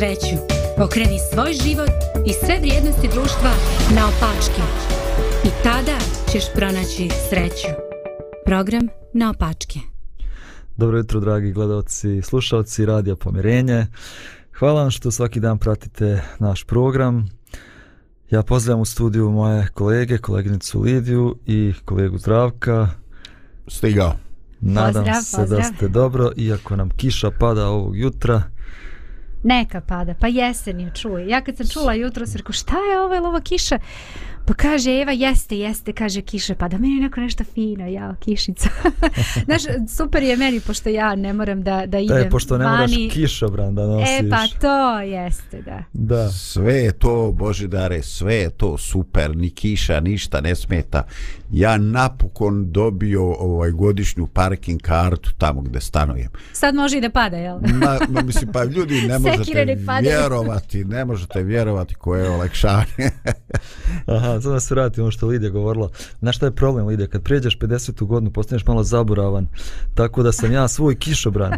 sreću. Pokreni svoj život i sve vrijednosti društva na opačke. I tada ćeš pronaći sreću. Program na opačke. Dobro jutro, dragi gledalci i slušalci Radija Pomirenje. Hvala vam što svaki dan pratite naš program. Ja pozdravljam u studiju moje kolege, koleginicu Lidiju i kolegu Zdravka. Stigao. Nadam Pozdrav, se pozdrav. da ste dobro, iako nam kiša pada ovog jutra. Neka pada, pa jesen je čuje. Ja kad sam čula jutro sam rekao šta je ovo, je li ovo kiša? Pa kaže Eva jeste, jeste, kaže kiša pada. Meni je neko nešto fino, ja, kišica. Znaš, super je meni, pošto ja ne moram da, da idem E, pošto ne moraš vani. kišobran da nosiš. E, pa to jeste, da. Da. Sve je to, Božidare, sve je to super, ni kiša, ništa ne smeta. Ja napokon dobio ovaj godišnju parking kartu tamo gde stanujem. Sad može i da pada, jel? Ma, ma, mislim, pa ljudi ne možete padaju. vjerovati, ne možete vjerovati koje je olakšanje. Aha, sad da se vratimo ono što Lidija govorila. Znaš šta je problem, Lidija? Kad prijeđeš 50. godinu, postaneš malo zaboravan. Tako da sam ja svoj kišobran.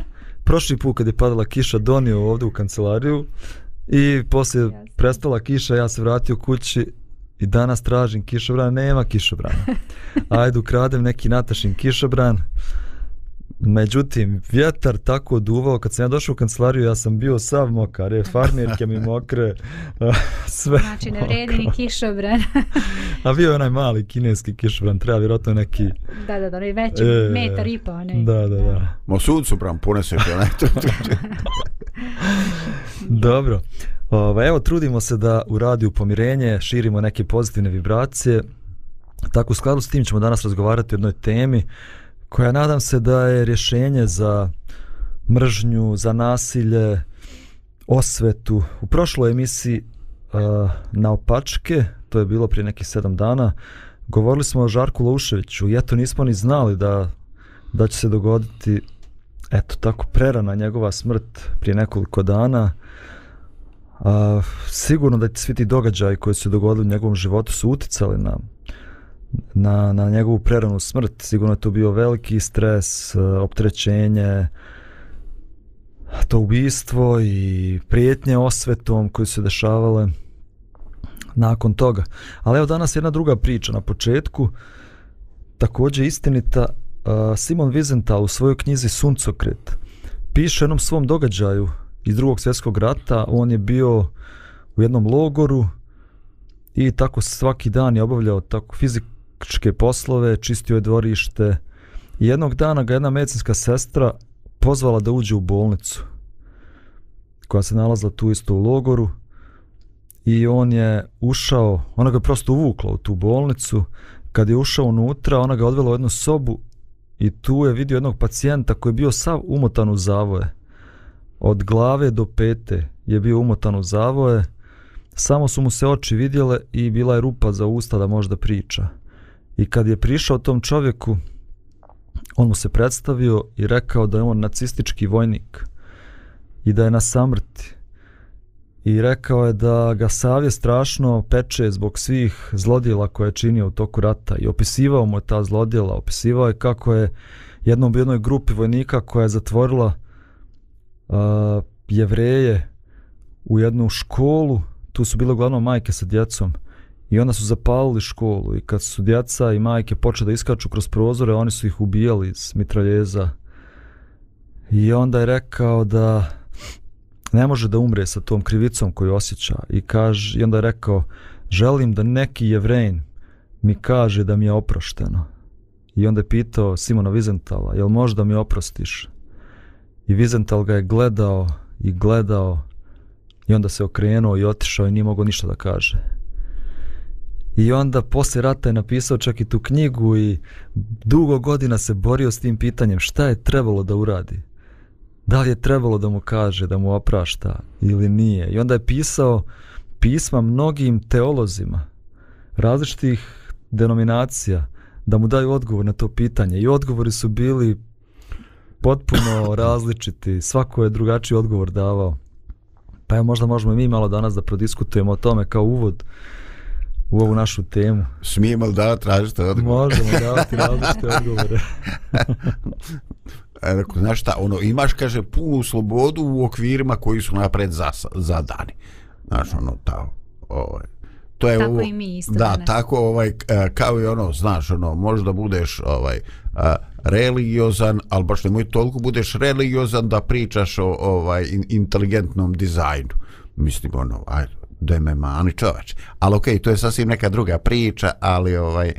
Prošli put kad je padala kiša, donio ovdje u kancelariju i poslije prestala kiša, ja se vratio kući i danas tražim kišobran, nema kišobrana. Ajde, ukradem neki natašin kišobran. Međutim, vjetar tako duvao, kad sam ja došao u kancelariju, ja sam bio sav mokar, je, farmirke mi mokre, sve Znači, ne vredi ni kišobran. A bio je onaj mali kineski kišobran, treba vjerojatno neki... da, da, da, onaj veći, E, metar i po, onaj. Da, da, da. Mo suncu pram puneseš onaj to. Dobro. Ova, evo, trudimo se da u radiju pomirenje širimo neke pozitivne vibracije. Tako, u skladu s tim ćemo danas razgovarati o jednoj temi koja nadam se da je rješenje za mržnju, za nasilje, osvetu. U prošloj emisiji uh, na opačke, to je bilo prije nekih sedam dana, govorili smo o Žarku Louševiću i eto nismo ni znali da, da će se dogoditi eto tako prerana njegova smrt prije nekoliko dana. A, sigurno da svi ti događaji koji su se dogodili u njegovom životu su uticali na, na, na njegovu preranu smrt. Sigurno je to bio veliki stres, eh, optrećenje, to ubistvo i prijetnje osvetom koje su se dešavale nakon toga. Ali evo danas jedna druga priča na početku, također istinita, eh, Simon Wiesenthal u svojoj knjizi Suncokret piše jednom svom događaju iz drugog svjetskog rata. On je bio u jednom logoru i tako svaki dan je obavljao tako tehničke poslove, čistio je dvorište. Jednog dana ga jedna medicinska sestra pozvala da uđe u bolnicu koja se nalazila tu isto u logoru i on je ušao, ona ga je prosto uvukla u tu bolnicu kad je ušao unutra, ona ga odvela u jednu sobu i tu je vidio jednog pacijenta koji je bio sav umotan u zavoje. Od glave do pete je bio umotan u zavoje, samo su mu se oči vidjele i bila je rupa za usta da može da priča. I kad je prišao tom čovjeku, on mu se predstavio i rekao da je on nacistički vojnik i da je na samrti. I rekao je da ga savjest strašno peče zbog svih zlodjela koje je činio u toku rata. I opisivao mu je ta zlodjela, opisivao je kako je jednom u jednoj grupi vojnika koja je zatvorila uh, jevreje u jednu školu, tu su bile uglavnom majke sa djecom i onda su zapalili školu i kad su djeca i majke počeli da iskaču kroz prozore, oni su ih ubijali iz mitraljeza. I onda je rekao da ne može da umre sa tom krivicom koju osjeća. I kaže i onda je rekao želim da neki jevrejn mi kaže da mi je oprošteno. I onda je pitao Simona Vizentala jel može da mi oprostiš? I Vizental ga je gledao i gledao i onda se okrenuo i otišao i nije mogao ništa da kaže i onda posle rata je napisao čak i tu knjigu i dugo godina se borio s tim pitanjem šta je trebalo da uradi da li je trebalo da mu kaže da mu oprašta ili nije. I onda je pisao pisma mnogim teolozima različitih denominacija da mu daju odgovor na to pitanje. I odgovori su bili potpuno različiti. Svako je drugačiji odgovor davao. Pa evo možda možemo i mi malo danas da prodiskutujemo o tome kao uvod u ovu našu temu. Smijemo li da tražite odgovor? Možemo davati različite odgovore. E, rekao, znaš šta, ono, imaš, kaže, punu slobodu u okvirima koji su napred zas, zadani. Znaš, ono, ta, ovaj, to je Tako ovo, i mi isto da, danas. tako, ovaj, e, kao i ono, znaš, ono, možda budeš, ovaj, a, religiozan, ali baš nemoj toliko budeš religiozan da pričaš o ovaj in, inteligentnom dizajnu. Mislim, ono, ajde, do MMA, ani čoveč. Ali okej, to je sasvim neka druga priča, ali ovaj, e,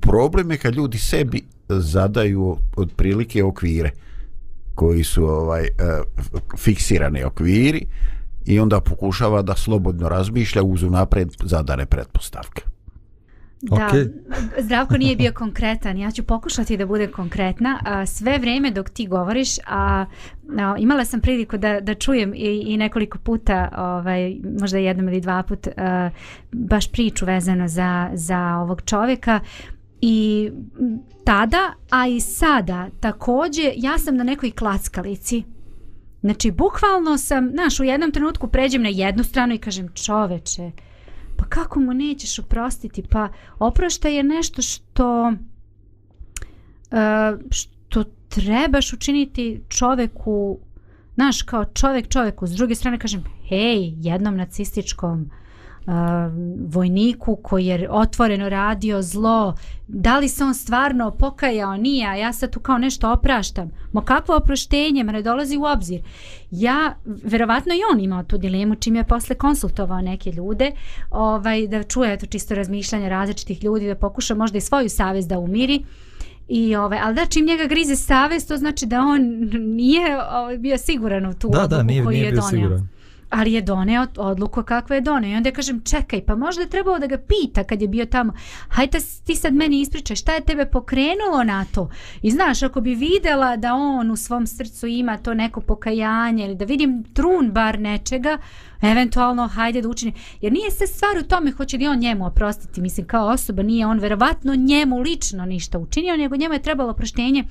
problem je kad ljudi sebi zadaju otprilike okvire koji su ovaj e, fiksirani okviri i onda pokušava da slobodno razmišlja uz unapred zadane pretpostavke. Da, Okej. Zdravko nije bio konkretan, ja ću pokušati da bude konkretna. A, sve vreme dok ti govoriš, a, a imala sam priliku da, da čujem i, i nekoliko puta, ovaj, možda jednom ili dva put, a, baš priču vezano za, za ovog čovjeka i tada, a i sada takođe, ja sam na nekoj klackalici. Znači, bukvalno sam, znaš, u jednom trenutku pređem na jednu stranu i kažem, čoveče, pa kako mu nećeš oprostiti? Pa oproštaj je nešto što uh, što trebaš učiniti čoveku znaš, kao čovek čoveku. S druge strane kažem, hej, jednom nacističkom uh, vojniku koji je otvoreno radio zlo, da li se on stvarno pokajao, nije, a ja sad tu kao nešto opraštam. Mo kakvo oproštenje, me ne dolazi u obzir. Ja, verovatno i on imao tu dilemu čim je posle konsultovao neke ljude, ovaj, da čuje to čisto razmišljanje različitih ljudi, da pokuša možda i svoju savest da umiri. I ovaj, ali da čim njega grize savest, to znači da on nije ovaj, bio siguran u tu Da, odluku da, nije, koju nije je bio doneo siguran ali je doneo odluku kakva je doneo. I onda ja kažem, čekaj, pa možda je trebalo da ga pita kad je bio tamo, hajde ti sad meni ispričaj, šta je tebe pokrenulo na to? I znaš, ako bi videla da on u svom srcu ima to neko pokajanje ili da vidim trun bar nečega, eventualno hajde da učini. Jer nije se stvar u tome hoće li on njemu oprostiti, mislim kao osoba, nije on verovatno njemu lično ništa učinio, nego njemu je trebalo oproštenje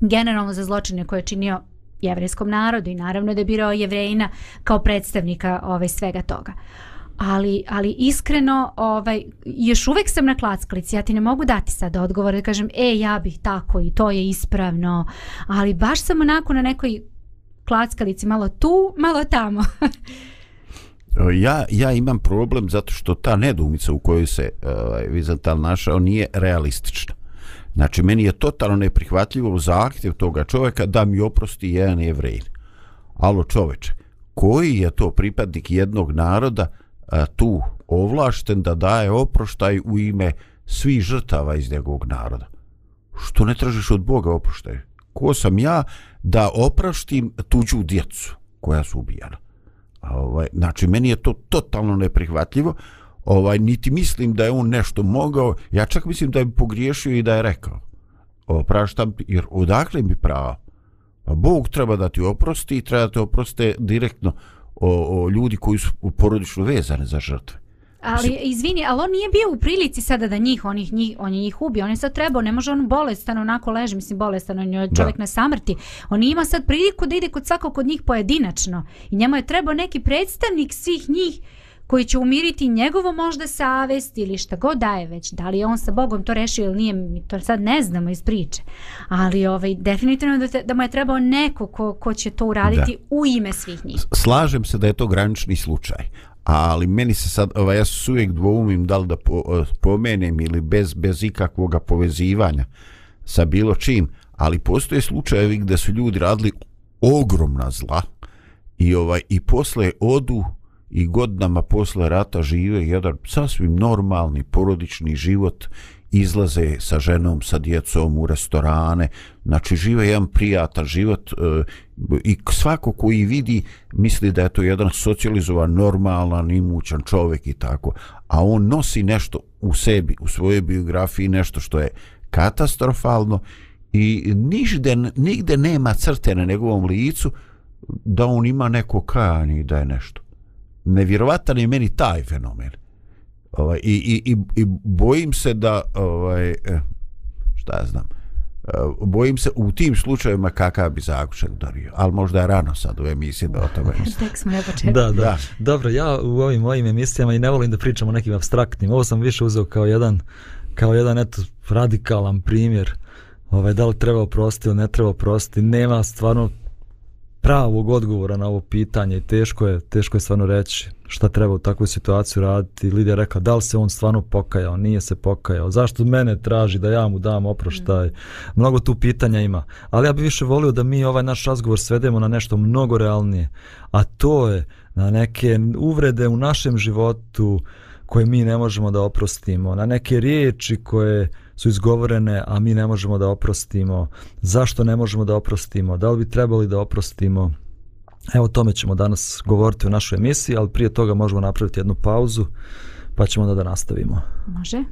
generalno za zločine koje je činio jevrijskom narodu i naravno da je birao jevrejina kao predstavnika ovaj svega toga. Ali, ali iskreno ovaj, još uvek sam na klackalici ja ti ne mogu dati sad odgovor da kažem e ja bih tako i to je ispravno ali baš sam onako na nekoj klackalici malo tu malo tamo Ja, ja imam problem zato što ta nedumica u kojoj se ovaj, Vizantal našao nije realistična. Znači, meni je totalno neprihvatljivo zahtjev toga čovjeka da mi oprosti jedan jevrej. Alo čoveče, koji je to pripadnik jednog naroda a, tu ovlašten da daje oproštaj u ime svih žrtava iz njegovog naroda? Što ne tražiš od Boga oproštaj? Ko sam ja da opraštim tuđu djecu koja su ubijana? A, Ovaj, znači, meni je to totalno neprihvatljivo. Ovaj, niti mislim da je on nešto mogao. Ja čak mislim da je pogriješio i da je rekao. Opraštam, jer odakle mi pravo? Pa Bog treba da ti oprosti i treba da te oproste direktno o, o ljudi koji su porodično vezane za žrtve. Ali izvini, ali on nije bio u prilici sada da njih, on, ih, njih, on je njih ubio, on je sad trebao, ne može on bolestan onako leži, mislim bolestan, on je čovjek Da. na samrti. On ima sad priliku da ide kod svakog od njih pojedinačno i njemu je trebao neki predstavnik svih njih koji će umiriti njegovo možda savest ili šta god daje već. Da li je on sa Bogom to rešio ili nije, mi to sad ne znamo iz priče. Ali ovaj, definitivno da, te, da mu je trebao neko ko, ko će to uraditi da. u ime svih njih. slažem se da je to granični slučaj ali meni se sad ovaj, ja se uvijek dvoumim da li da po, pomenem ili bez, bez ikakvoga povezivanja sa bilo čim ali postoje slučajevi gdje su ljudi radili ogromna zla i ovaj i posle odu i godinama posle rata žive jedan sasvim normalni porodični život izlaze sa ženom, sa djecom u restorane, znači žive jedan prijatan život e, i svako koji vidi misli da je to jedan socijalizovan, normalan, imućan čovjek i tako, a on nosi nešto u sebi, u svojoj biografiji, nešto što je katastrofalno i nižde, nigde nema crte na njegovom licu da on ima neko kajanje i da je nešto. Nevjerovatan je meni taj fenomen. Ovaj, i, i, i, I bojim se da, ovaj, eh, šta ja znam, eh, bojim se u tim slučajevima kakav bi zaključak donio. Ali možda je rano sad u emisiji da o tome mislim. Tek smo na početku. Da, da, Da. da. Dobro, ja u ovim mojim emisijama i ne volim da pričam o nekim abstraktnim. Ovo sam više uzeo kao jedan, kao jedan eto, radikalan primjer ovaj, da li treba oprostiti ili ne treba oprostiti, nema stvarno pravog odgovora na ovo pitanje i teško je, teško je stvarno reći šta treba u takvoj situaciji raditi. Lidija rekla da li se on stvarno pokajao, nije se pokajao, zašto mene traži da ja mu dam oproštaj. Mm. Mnogo tu pitanja ima, ali ja bih više volio da mi ovaj naš razgovor svedemo na nešto mnogo realnije, a to je na neke uvrede u našem životu koje mi ne možemo da oprostimo, na neke riječi koje su izgovorene, a mi ne možemo da oprostimo. Zašto ne možemo da oprostimo? Da li bi trebali da oprostimo? Evo o tome ćemo danas govoriti u našoj emisiji, ali prije toga možemo napraviti jednu pauzu, pa ćemo onda da nastavimo. Može.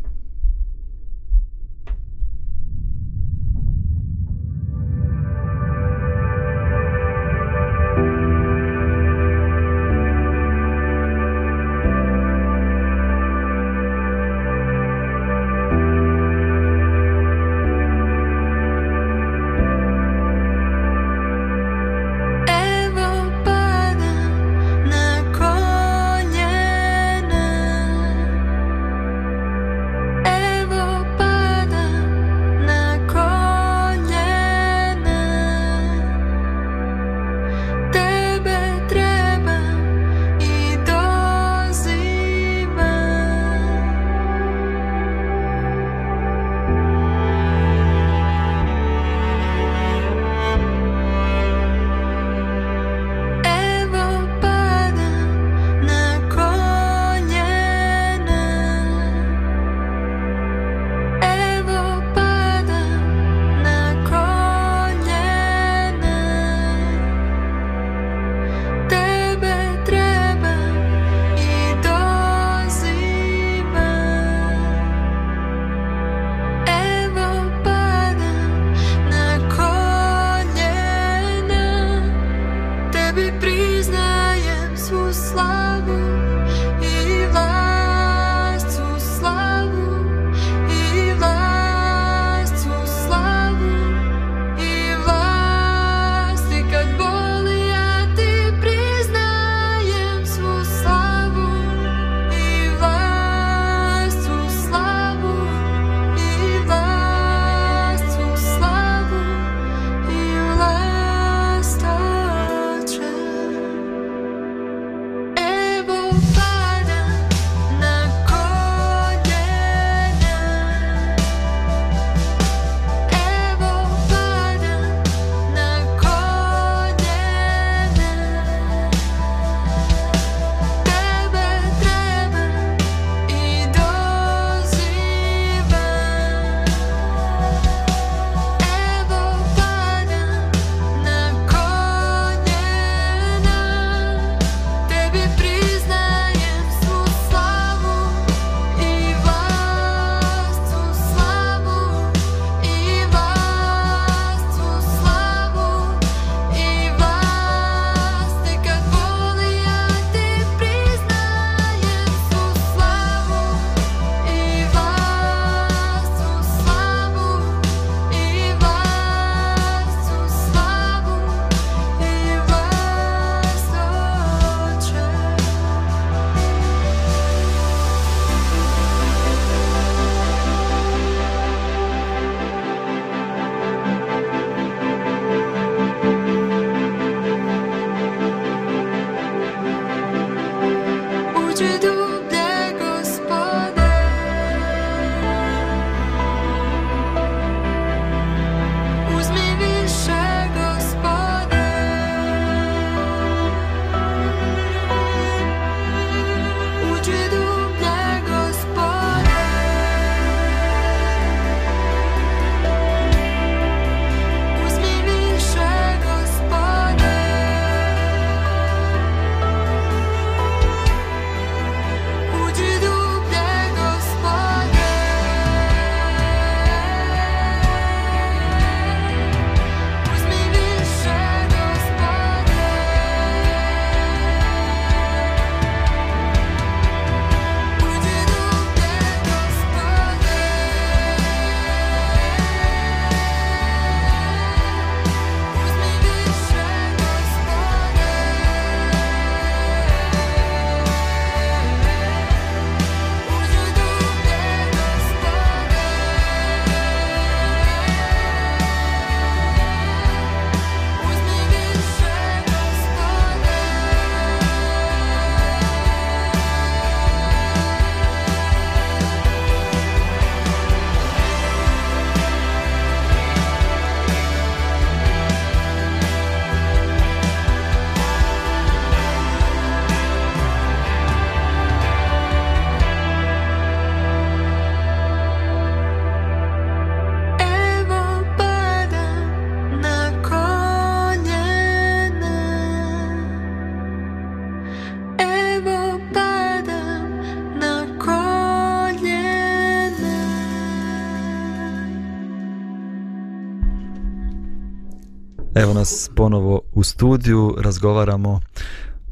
Evo nas ponovo u studiju, razgovaramo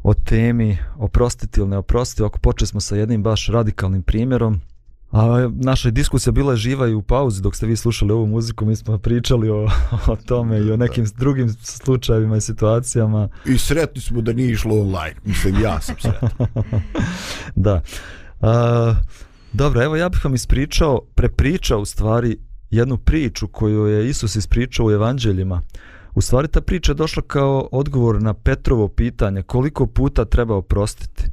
o temi oprostiti ili ne oprostiti. Ako počeli smo sa jednim baš radikalnim primjerom, a naša diskusija bila je živa i u pauzi dok ste vi slušali ovu muziku, mi smo pričali o, o tome i o nekim drugim slučajevima i situacijama. I sretni smo da nije išlo online, mislim ja sam sretan. da. A, dobro, evo ja bih vam ispričao, prepričao u stvari jednu priču koju je Isus ispričao u evanđeljima. U stvari ta priča je došla kao odgovor na Petrovo pitanje koliko puta treba oprostiti.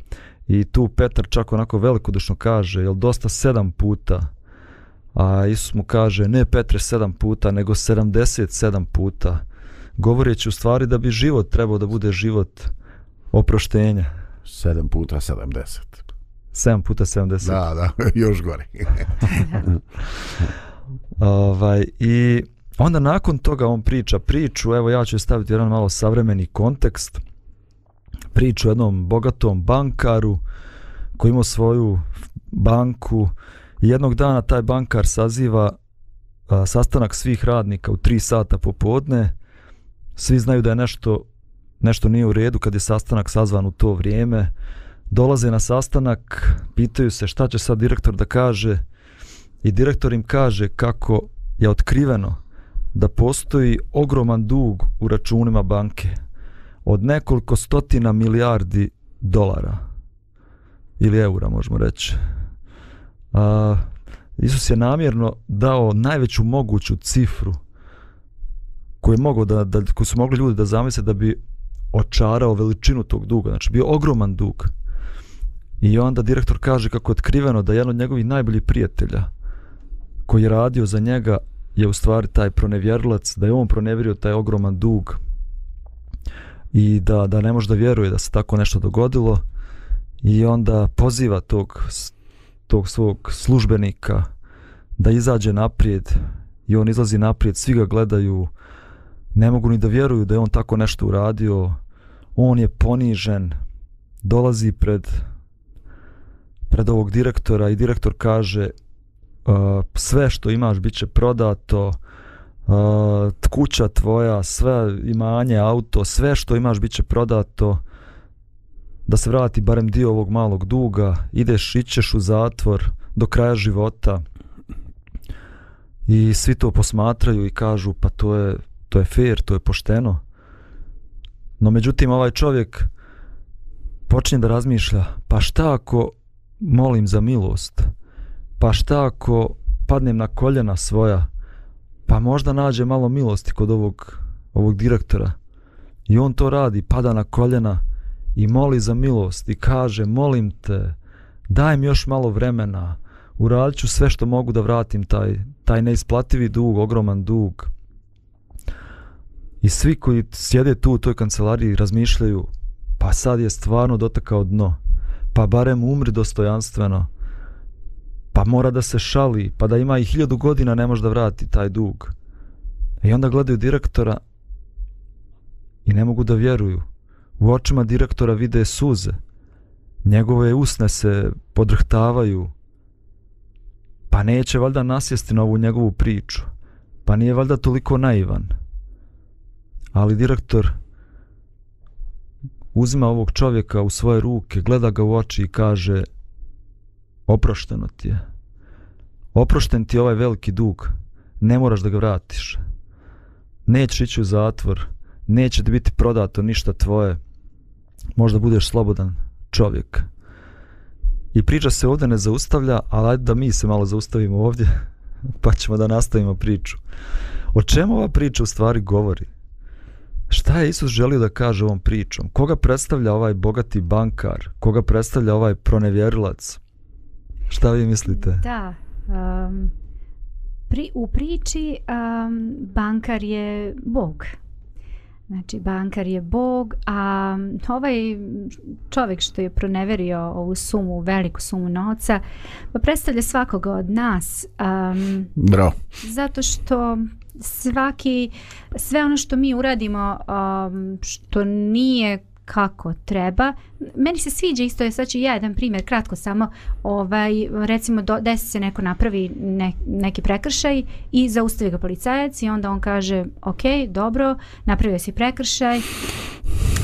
I tu Petar čak onako velikodušno kaže, jel dosta sedam puta? A Isus mu kaže, ne Petre sedam puta, nego 77 puta. Govoreći u stvari da bi život trebao da bude život oproštenja. Sedam puta 70. 7 puta 70. Da, da, još gore. ovaj, I onda nakon toga on priča priču, evo ja ću staviti jedan malo savremeni kontekst, priču o jednom bogatom bankaru koji ima svoju banku. I jednog dana taj bankar saziva a, sastanak svih radnika u 3 sata popodne, svi znaju da je nešto, nešto nije u redu kad je sastanak sazvan u to vrijeme, dolaze na sastanak, pitaju se šta će sad direktor da kaže i direktor im kaže kako je otkriveno da postoji ogroman dug u računima banke od nekoliko stotina milijardi dolara ili eura možemo reći. A, Isus je namjerno dao najveću moguću cifru koju, je mogao da, da, koju su mogli ljudi da zamisle da bi očarao veličinu tog duga. Znači bio ogroman dug. I onda direktor kaže kako je otkriveno da jedan od njegovih najboljih prijatelja koji je radio za njega je u stvari taj pronevjerlac, da je on pronevjerio taj ogroman dug i da, da ne može da vjeruje da se tako nešto dogodilo i onda poziva tog, tog svog službenika da izađe naprijed i on izlazi naprijed, svi ga gledaju, ne mogu ni da vjeruju da je on tako nešto uradio, on je ponižen, dolazi pred pred ovog direktora i direktor kaže Eh, sve što imaš bit će prodato. Uh, kuća tvoja sve imanje, auto sve što imaš bit će prodato. Da se vrati barem dio ovog malog duga ideš, ićeš u zatvor do kraja života. I svi to posmatraju i kažu pa to je, to je fair, to je pošteno. No međutim ovaj čovjek počinje da razmišlja pa šta ako molim za milost. Pa šta ako padnem na koljena svoja, pa možda nađe malo milosti kod ovog, ovog direktora. I on to radi, pada na koljena i moli za milost i kaže, molim te, daj mi još malo vremena, uradit ću sve što mogu da vratim taj, taj neisplativi dug, ogroman dug. I svi koji sjede tu u toj kancelariji razmišljaju, pa sad je stvarno dotakao dno pa barem umri dostojanstveno, pa mora da se šali, pa da ima i hiljadu godina ne može da vrati taj dug. I onda gledaju direktora i ne mogu da vjeruju. U očima direktora vide suze. Njegove usne se podrhtavaju. Pa neće valjda nasjesti na ovu njegovu priču. Pa nije valjda toliko naivan. Ali direktor uzima ovog čovjeka u svoje ruke, gleda ga u oči i kaže oprošteno ti je. Oprošten ti je ovaj veliki dug. Ne moraš da ga vratiš. Nećeš ići u zatvor. Neće ti biti prodato ništa tvoje. Možda budeš slobodan čovjek. I priča se ovdje ne zaustavlja, ali ajde da mi se malo zaustavimo ovdje, pa ćemo da nastavimo priču. O čemu ova priča u stvari govori? Šta je Isus želio da kaže ovom pričom? Koga predstavlja ovaj bogati bankar? Koga predstavlja ovaj pronevjerilac? Šta vi mislite? Da, um, pri, u priči um, bankar je Bog. Znači, bankar je Bog, a ovaj čovjek što je proneverio ovu sumu, veliku sumu novca, pa predstavlja svakoga od nas. Um, Bro. Zato što svaki sve ono što mi uradimo um, što nije kako treba. Meni se sviđa isto, je sad ću ja jedan primjer, kratko samo, ovaj, recimo do, desi se neko napravi ne, neki prekršaj i zaustavi ga policajac i onda on kaže, ok, dobro, napravio si prekršaj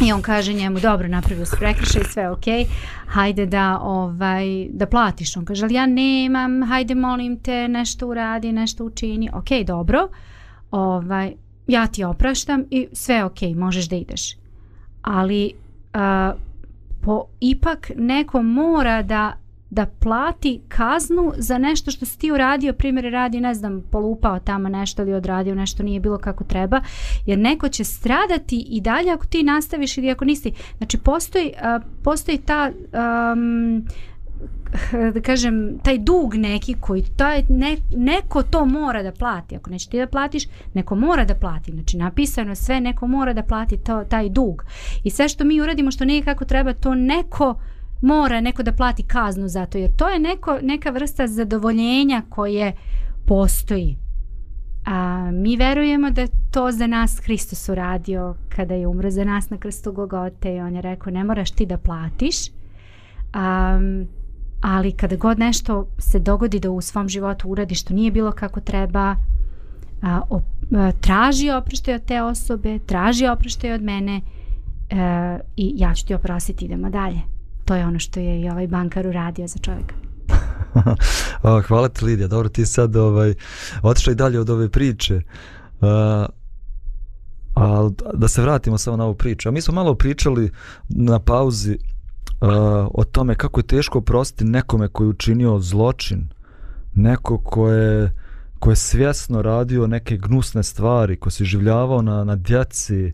i on kaže njemu, dobro, napravio si prekršaj, sve ok, hajde da, ovaj, da platiš. On kaže, ali ja nemam, hajde molim te, nešto uradi, nešto učini, ok, dobro, ovaj, ja ti opraštam i sve ok, možeš da ideš ali uh, po, ipak neko mora da da plati kaznu za nešto što si ti uradio, primjer radi, ne znam, polupao tamo nešto ili odradio nešto nije bilo kako treba, jer neko će stradati i dalje ako ti nastaviš ili ako nisi. Znači, postoji, uh, postoji ta um, da kažem, taj dug neki koji taj, ne, neko to mora da plati. Ako neće ti da platiš, neko mora da plati. Znači, napisano sve, neko mora da plati to, taj dug. I sve što mi uradimo, što nije kako treba, to neko mora neko da plati kaznu za to. Jer to je neko, neka vrsta zadovoljenja koje postoji. A mi verujemo da to za nas Hristos uradio kada je umro za nas na krstu Gogote i on je rekao ne moraš ti da platiš. Um, ali kada god nešto se dogodi da u svom životu uradi što nije bilo kako treba a, o, a, traži oproštaj od te osobe traži oproštaj od mene a, i ja ću ti oprostiti idemo dalje to je ono što je i ovaj bankar uradio za čovjeka Hvala ti Lidija, dobro ti sad ovaj, otišla i dalje od ove priče. E, uh, a da se vratimo samo na ovu priču. A mi smo malo pričali na pauzi uh, o tome kako je teško prostiti nekome koji je učinio zločin, neko ko je, ko je svjesno radio neke gnusne stvari, ko se življavao na, na djeci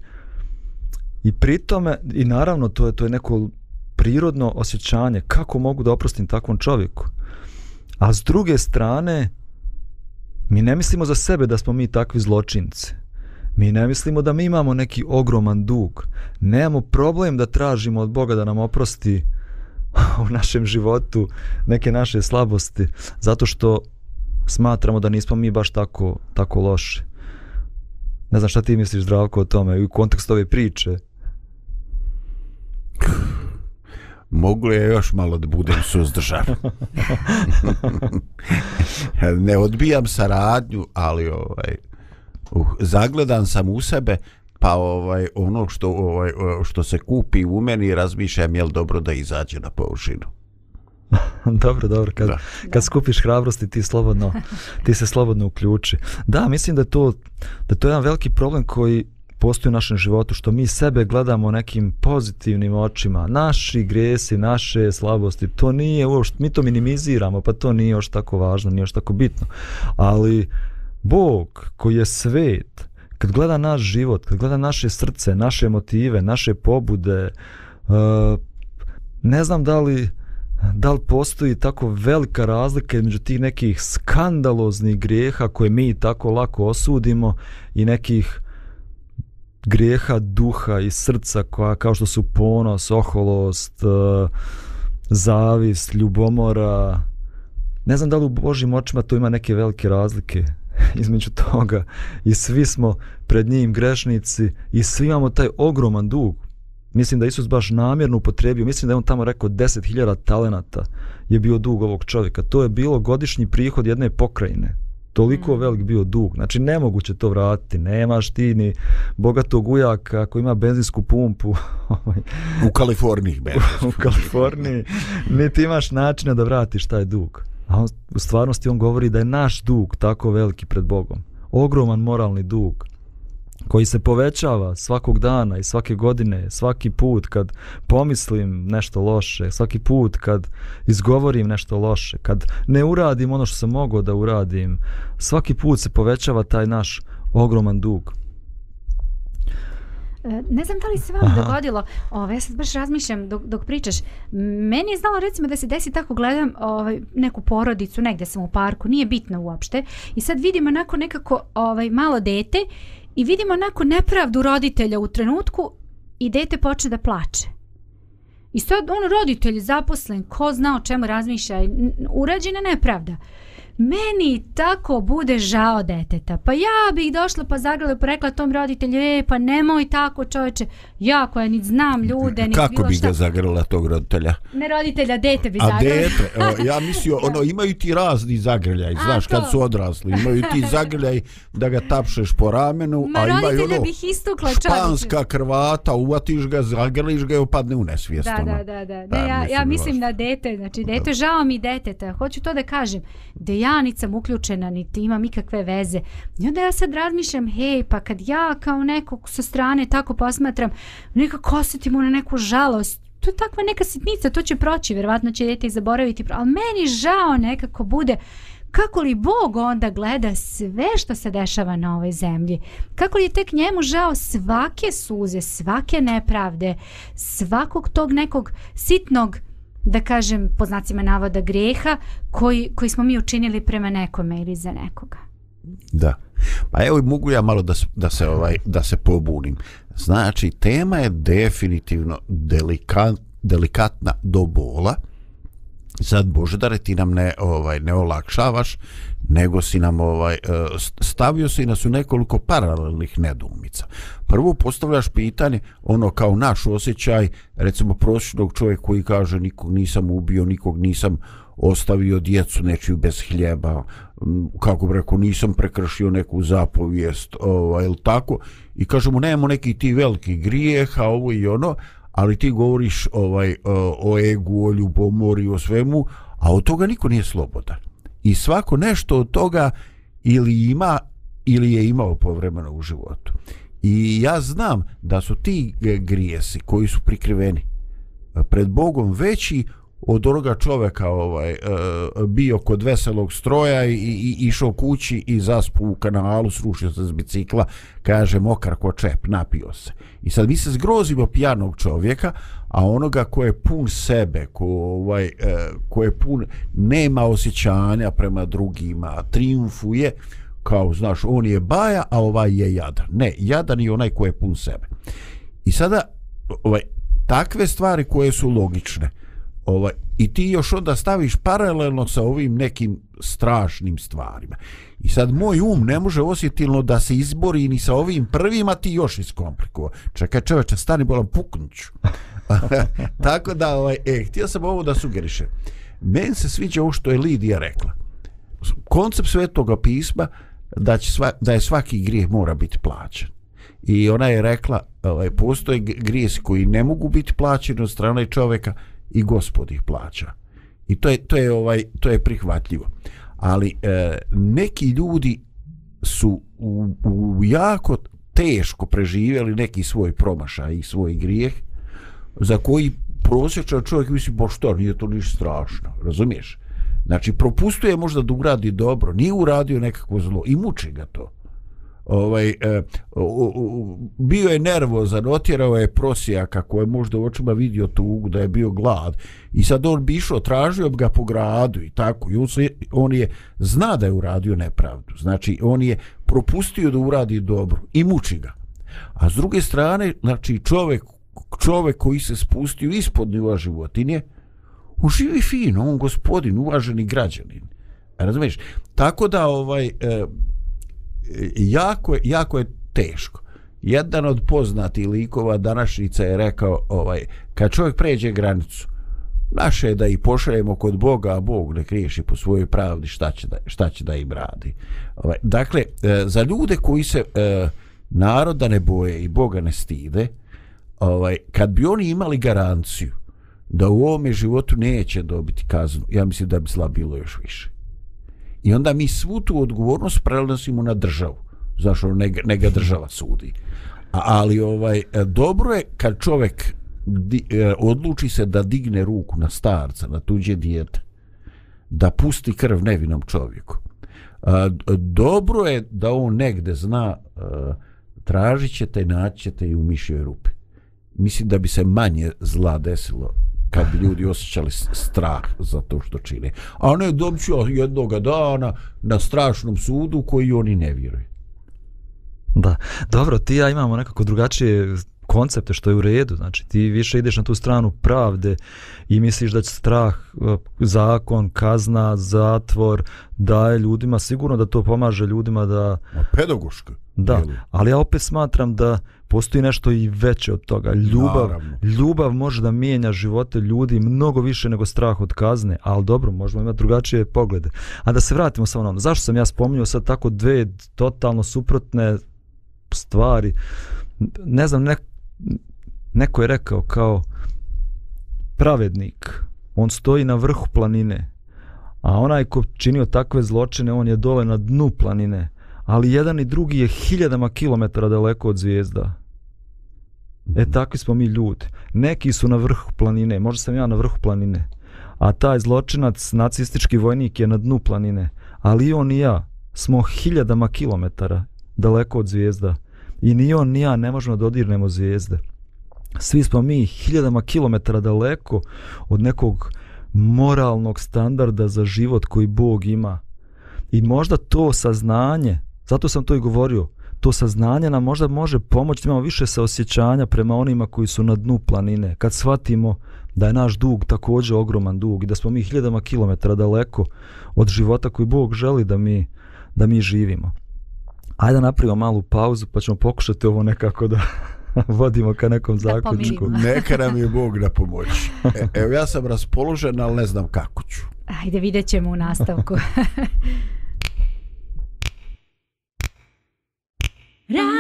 i pritome, i naravno to je, to je neko prirodno osjećanje, kako mogu da oprostim takvom čovjeku. A s druge strane, mi ne mislimo za sebe da smo mi takvi zločinci. Mi ne mislimo da mi imamo neki ogroman dug. Nemamo problem da tražimo od Boga da nam oprosti u našem životu neke naše slabosti, zato što smatramo da nismo mi baš tako, tako loši. Ne znam šta ti misliš, Zdravko, o tome, u kontekstu ove priče. Mogu je još malo da budem suzdržan. ne odbijam saradnju, ali ovaj, uh, zagledan sam u sebe pa ovaj ono što ovaj što se kupi u meni razmišljam jel dobro da izađe na površinu dobro, dobro, kad, da. kad skupiš hrabrosti ti slobodno, ti se slobodno uključi. Da, mislim da to, da to je jedan veliki problem koji postoji u našem životu, što mi sebe gledamo nekim pozitivnim očima, naši gresi, naše slabosti, to nije uopšte, mi to minimiziramo, pa to nije još tako važno, nije još tako bitno. Ali, Bog koji je svet, kad gleda naš život, kad gleda naše srce, naše motive, naše pobude, uh, ne znam da li, da li postoji tako velika razlika između tih nekih skandaloznih grijeha koje mi tako lako osudimo i nekih grijeha duha i srca koja kao što su ponos, oholost, e, zavist, ljubomora. Ne znam da li u Božim očima to ima neke velike razlike. između toga i svi smo pred njim grešnici i svi imamo taj ogroman dug. Mislim da Isus baš namjerno upotrebio, mislim da je on tamo rekao 10.000 talenata je bio dug ovog čovjeka. To je bilo godišnji prihod jedne pokrajine. Toliko mm. velik bio dug. Znači nemoguće to vratiti. Nemaš ti ni bogatog ujaka ako ima benzinsku pumpu. Ovaj. u Kaliforniji. u Kaliforniji. Niti imaš načina da vratiš taj dug. A on, u stvarnosti on govori da je naš dug tako veliki pred Bogom. Ogroman moralni dug koji se povećava svakog dana i svake godine, svaki put kad pomislim nešto loše, svaki put kad izgovorim nešto loše, kad ne uradim ono što sam mogao da uradim, svaki put se povećava taj naš ogroman dug. E, ne znam da li se vam Aha. dogodilo, ove, ja sad baš razmišljam dok, dok pričaš, meni je znalo recimo da se desi tako gledam ovaj, neku porodicu, negde sam u parku, nije bitno uopšte, i sad vidimo onako nekako ovaj, malo dete i vidimo onako nepravdu roditelja u trenutku i dete počne da plače. I sad on roditelj zaposlen, ko zna o čemu razmišlja, urađena nepravda. Meni tako bude žao deteta. Pa ja bih došla pa zagrala pa rekla tom roditelju, e, pa nemoj tako čoveče. Ja koja ni znam ljude, ni Kako bilo bi šta. ga zagrla tog roditelja? Ne roditelja, dete bi A zagrala. dete, o, ja mislio, ono, imaju ti razni zagrljaj, A, znaš, kad to. su odrasli, imaju ti zagrljaj da ga tapšeš po ramenu, Ma a imaju ono, bih istukla španska krvata, uvatiš ga, zagrliš ga i opadne u nesvijest. Da, ono. da, da, da. Pa, Ne, ja, ja mislim, na dete, znači dete, žao mi deteta, hoću to da kažem, da ja niti sam uključena, niti imam ikakve veze. I onda ja sad razmišljam, hej, pa kad ja kao nekog sa strane tako posmatram, nekako osjetim na neku žalost, to je takva neka sitnica, to će proći, vjerovatno će dete i zaboraviti, ali meni žao nekako bude kako li Bog onda gleda sve što se dešava na ovoj zemlji? Kako li je tek njemu žao svake suze, svake nepravde, svakog tog nekog sitnog da kažem po znacima navoda greha koji, koji smo mi učinili prema nekome ili za nekoga. Da. Pa evo mogu ja malo da, da se ovaj da se pobunim. Znači tema je definitivno delikat, delikatna do bola. Sad Božedare ti nam ne ovaj ne olakšavaš, nego si nam ovaj e, stavio si nas u nekoliko paralelnih nedumica. Prvo postavljaš pitanje ono kao naš osjećaj recimo prosječnog čovjeka koji kaže nikog nisam ubio, nikog nisam ostavio djecu nečiju bez hljeba, kako bi rekao, nisam prekršio neku zapovijest, ovaj, ili tako, i kažemo, nemamo neki ti veliki grijeh, a ovo i ono, ali ti govoriš ovaj, o, egu, o ljubomori, o svemu, a od toga niko nije slobodan. I svako nešto od toga ili ima, ili je imao povremeno u životu. I ja znam da su ti grijesi koji su prikriveni pred Bogom veći od onoga čoveka ovaj e, bio kod veselog stroja i, i išao kući i zaspu u kanalu, srušio se s bicikla, kaže mokar ko čep, napio se. I sad mi se zgrozimo pijanog čovjeka, a onoga ko je pun sebe, ko, ovaj, e, ko je pun, nema osjećanja prema drugima, triumfuje, kao, znaš, on je baja, a ovaj je jadan. Ne, jadan je onaj ko je pun sebe. I sada, ovaj, takve stvari koje su logične, ovaj, i ti još onda staviš paralelno sa ovim nekim strašnim stvarima. I sad moj um ne može osjetilno da se izbori ni sa ovim prvima, ti još iskomplikovao. Čekaj čoveče, stani bolam puknuću. Tako da, ovaj, e, htio sam ovo da sugerišem. Men se sviđa ovo što je Lidija rekla. Koncept svetoga pisma da, će sva, da je svaki grijeh mora biti plaćen. I ona je rekla, ovaj, postoje grijesi koji ne mogu biti plaćeni od strane čovjeka i gospod ih plaća. I to je, to je, ovaj, to je prihvatljivo. Ali e, neki ljudi su u, u jako teško preživjeli neki svoj promašaj i svoj grijeh za koji prosječan čovjek misli, bo što, nije to ništa strašno, razumiješ? Znači, propustuje možda da uradi dobro, nije uradio nekako zlo i muči ga to. Ovaj, e, u, u, bio je nervozan, otjerao je prosijaka koji je možda u očima vidio tugu da je bio glad i sad on bi išao, tražio bi ga po gradu i tako i on, se, on je zna da je uradio nepravdu znači on je propustio da uradi dobro i muči ga a s druge strane znači čovjek čovjek koji se spustio ispod nivoa životinje on živi fino, on gospodin, uvaženi građanin. E, razumiješ? Tako da ovaj e, jako jako je teško. Jedan od poznatih likova današnjica je rekao ovaj kad čovjek pređe granicu naše je da i pošaljemo kod Boga, a Bog ne kriješi po svojoj pravdi šta će da, šta će da im radi. Ovaj, dakle, e, za ljude koji se e, naroda ne boje i Boga ne stide, ovaj, kad bi oni imali garanciju da u ovome životu neće dobiti kaznu, ja mislim da bi zla bilo još više. I onda mi svu tu odgovornost prenosimo na državu. Zašto ono, ne, ga- ne ga država sudi. A, ali ovaj dobro je kad čovjek di, e, odluči se da digne ruku na starca, na tuđe dijete, da pusti krv nevinom čovjeku. A, dobro je da on negde zna a, tražit ćete, naći ćete i u mišjoj rupi. Mislim da bi se manje zla desilo kad bi ljudi osjećali strah za to što čine. A ne dobit ću ja jednoga dana na strašnom sudu koji oni ne vjeruju. Da, dobro, ti ja imamo nekako drugačije koncepte što je u redu. Znači ti više ideš na tu stranu pravde i misliš da će strah, e, zakon, kazna, zatvor daje ljudima, sigurno da to pomaže ljudima da... Pedagoška. Da, ali ja opet smatram da postoji nešto i veće od toga. Ljubav, Naravno. ljubav može da mijenja živote ljudi mnogo više nego strah od kazne, ali dobro, možemo imati drugačije poglede. A da se vratimo samo na ono, zašto sam ja spominjao sad tako dve totalno suprotne stvari? Ne znam, ne, neko je rekao kao pravednik, on stoji na vrhu planine, a onaj ko činio takve zločine, on je dole na dnu planine ali jedan i drugi je hiljadama kilometara daleko od zvijezda. E mhm. takvi smo mi ljudi. Neki su na vrhu planine, možda sam ja na vrhu planine, a taj zločinac, nacistički vojnik je na dnu planine, ali i on i ja smo hiljadama kilometara daleko od zvijezda. I ni on ni ja ne možemo da dodirnemo zvijezde. Svi smo mi hiljadama kilometara daleko od nekog moralnog standarda za život koji Bog ima. I možda to saznanje Zato sam to i govorio. To saznanje nam možda može pomoći, imamo više se osjećanja prema onima koji su na dnu planine. Kad shvatimo da je naš dug također ogroman dug i da smo mi hiljadama kilometara daleko od života koji Bog želi da mi, da mi živimo. Ajde da napravimo malu pauzu pa ćemo pokušati ovo nekako da vodimo ka nekom zaključku. Neka nam je Bog na pomoći. E, evo ja sam raspoložen, ali ne znam kako ću. Ajde vidjet ćemo u nastavku. Radio,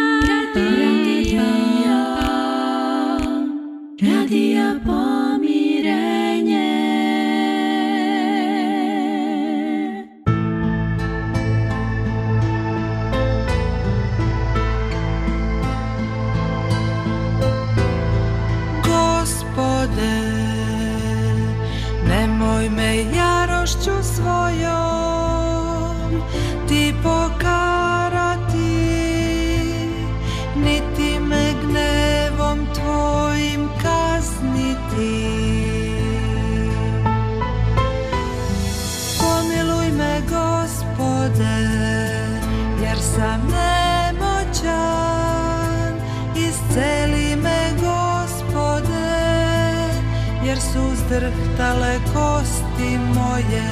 strhtale kosti moje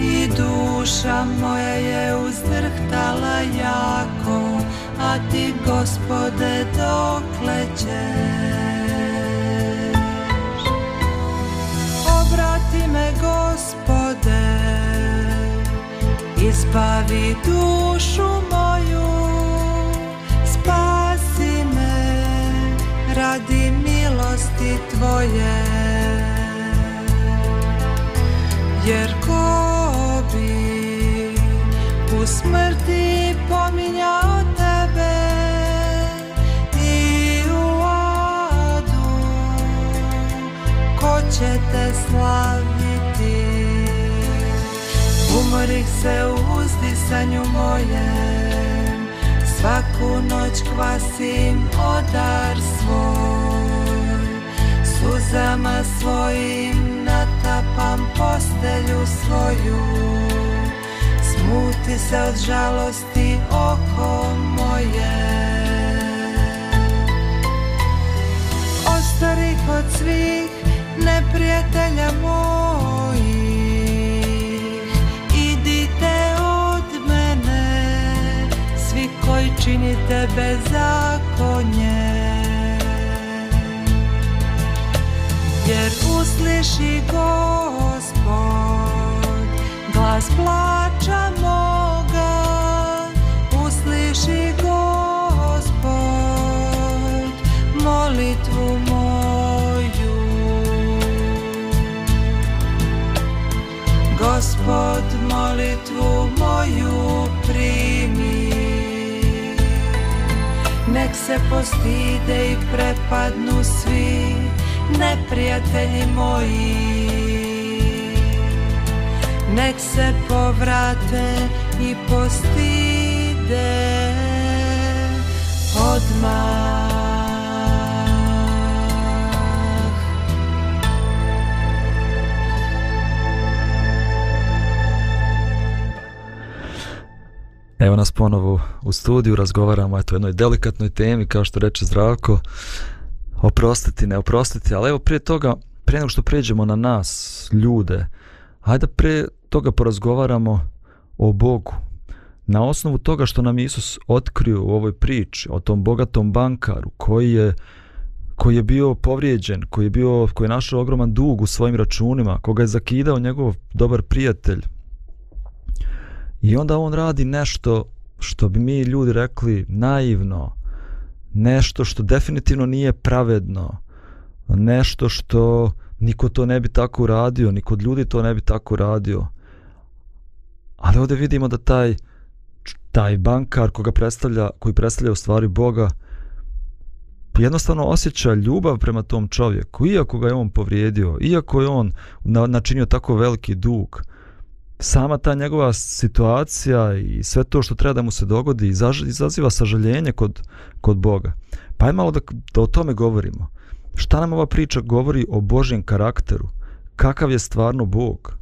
i duša moja je uzdrhtala jako, a ti gospode dokle ćeš? Obrati me gospode, ispavi dušu moju, spasi me radi milosti tvoje. Jer ko bi u smrti pominjao tebe i u adu ko će te slaviti? Umorih se u uzdisanju mojem svaku noć kvasim odar svoj suzama svojim Čuvam postelju svoju. Smuti se od žalosti oko moje. Ostari kod svih neprijatelja mojih. Idite od mene Svi koji činite bezakonje. Jer usliši Gospod glas plača moga Usliši Gospod molitvu moju. Gospod molitvu moju primi. Nek se postide i prepadnu svi neprijatelji moji. Nek se povrate i postide odmah. Evo nas ponovo u studiju, razgovaramo eto, o jednoj delikatnoj temi, kao što reče Zdravko, oprostiti, ne oprostiti, ali evo prije toga, prije nego što pređemo na nas, ljude, hajde pre toga porazgovaramo o Bogu. Na osnovu toga što nam Isus otkrio u ovoj priči o tom bogatom bankaru koji je koji je bio povrijeđen, koji je bio koji je našao ogroman dug u svojim računima, koga je zakidao njegov dobar prijatelj. I onda on radi nešto što bi mi ljudi rekli naivno, nešto što definitivno nije pravedno, nešto što niko to ne bi tako uradio, niko od ljudi to ne bi tako uradio. Ali ovdje vidimo da taj taj bankar koga predstavlja, koji predstavlja u stvari Boga, jednostavno osjeća ljubav prema tom čovjeku, iako ga je on povrijedio, iako je on načinio tako veliki dug, sama ta njegova situacija i sve to što treba da mu se dogodi izaziva sažaljenje kod, kod Boga. Pa je malo da, da o tome govorimo. Šta nam ova priča govori o Božjem karakteru? Kakav je stvarno Bog?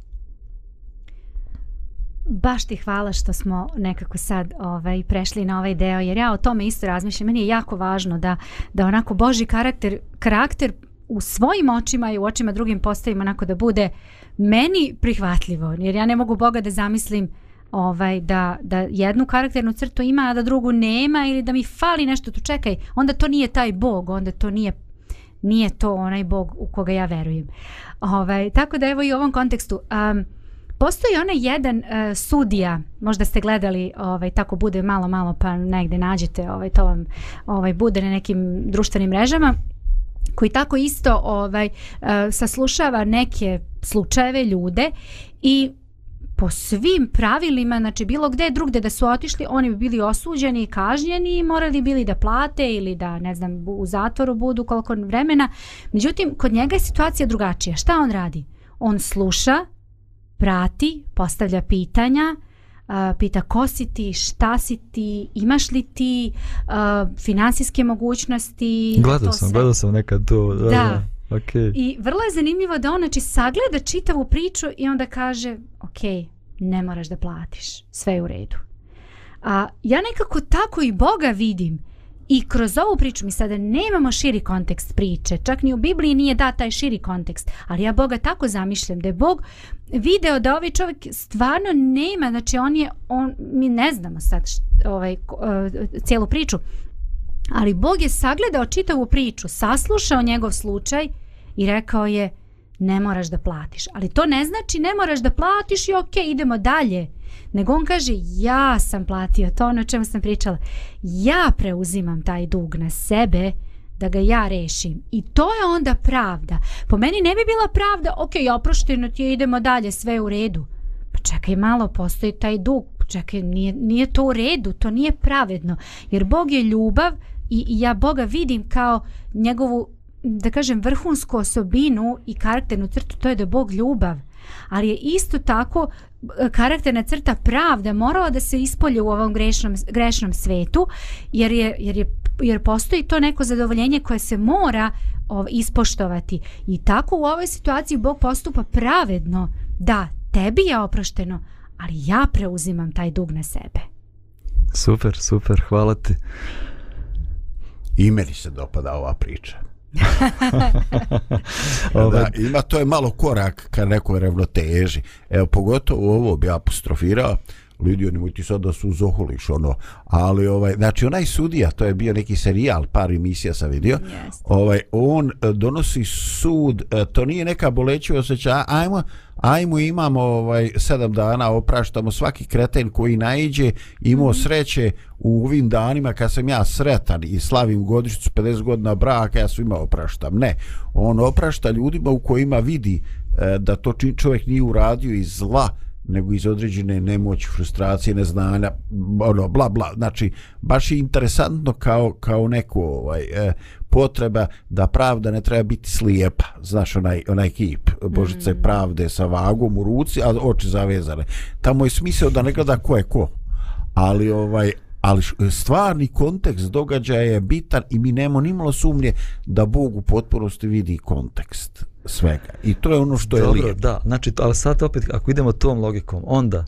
Baš ti hvala što smo nekako sad ovaj prešli na ovaj deo jer ja o tome isto razmišljam. Meni je jako važno da da onako Boži karakter karakter u svojim očima i u očima drugim postavim onako da bude meni prihvatljivo. Jer ja ne mogu Boga da zamislim ovaj da da jednu karakternu crtu ima a da drugu nema ili da mi fali nešto tu čekaj onda to nije taj bog onda to nije nije to onaj bog u koga ja verujem ovaj tako da evo i u ovom kontekstu um, Postoji onaj jedan uh, sudija, možda ste gledali, ovaj tako bude malo malo pa negde nađete, ovaj to vam ovaj bude na nekim društvenim mrežama koji tako isto ovaj uh, saslušava neke slučajeve ljude i po svim pravilima, znači bilo gde drugde da su otišli, oni bi bili osuđeni i kažnjeni i morali bili da plate ili da, ne znam, u zatvoru budu koliko vremena. Međutim, kod njega je situacija drugačija. Šta on radi? On sluša, prati, postavlja pitanja, uh, pita ko si ti, šta si ti, imaš li ti uh, finansijske mogućnosti. Gledao sam, gledao sam nekad to. Da. da. Okay. I vrlo je zanimljivo da on znači, sagleda čitavu priču i onda kaže, ok, ne moraš da platiš, sve je u redu. A ja nekako tako i Boga vidim. I kroz ovu priču mi sada nemamo širi kontekst priče, čak ni u Bibliji nije da taj širi kontekst, ali ja Boga tako zamišljam da je Bog video da ovaj čovjek stvarno nema, znači on je, on, mi ne znamo sad ovaj, e, cijelu priču, ali Bog je sagledao čitavu priču, saslušao njegov slučaj i rekao je ne moraš da platiš. Ali to ne znači ne moraš da platiš i ok, idemo dalje. Nego on kaže ja sam platio to ono o čemu sam pričala. Ja preuzimam taj dug na sebe da ga ja rešim. I to je onda pravda. Po meni ne bi bila pravda, ok, oprošteno ti idemo dalje, sve u redu. Pa čekaj malo, postoji taj dug. Pa čekaj, nije, nije to u redu, to nije pravedno. Jer Bog je ljubav i, i ja Boga vidim kao njegovu da kažem vrhunsku osobinu i karakternu crtu to je da je Bog ljubav ali je isto tako karakterna crta pravda morala da se ispolje u ovom grešnom, grešnom svetu jer, je, jer, je, jer postoji to neko zadovoljenje koje se mora ov, ispoštovati. I tako u ovoj situaciji Bog postupa pravedno da tebi je oprošteno ali ja preuzimam taj dug na sebe. Super, super, hvala ti. I meni se dopada ova priča da, ima to je malo korak ka nekoj ravnoteži. Evo, pogotovo ovo bi apostrofirao, vidio nemoj ti sad da su zoholiš ono, ali ovaj, znači onaj sudija, to je bio neki serijal, par emisija sam vidio, yes. ovaj, on e, donosi sud, e, to nije neka bolećiva osjeća, ajmo, ajmo imamo ovaj sedam dana opraštamo svaki kreten koji naiđe imao mm -hmm. sreće u ovim danima kad sam ja sretan i slavim godišnjicu 50 godina braka ja svima opraštam ne on oprašta ljudima u kojima vidi e, da to čovjek nije uradio iz zla nego iz određene nemoći, frustracije, neznanja, ono, bla, bla. Znači, baš je interesantno kao, kao neko ovaj, e, potreba da pravda ne treba biti slijepa. Znaš, onaj, onaj kip, Božice mm. pravde sa vagom u ruci, a oči zavezane. Tamo je smisao da ne gleda ko je ko. Ali, ovaj, ali stvarni kontekst događaja je bitan i mi nemamo nimalo sumnje da Bog u potpunosti vidi kontekst svega. I to je ono što Dobro, je lijepo. Da, znači, ali sad opet, ako idemo tom logikom, onda,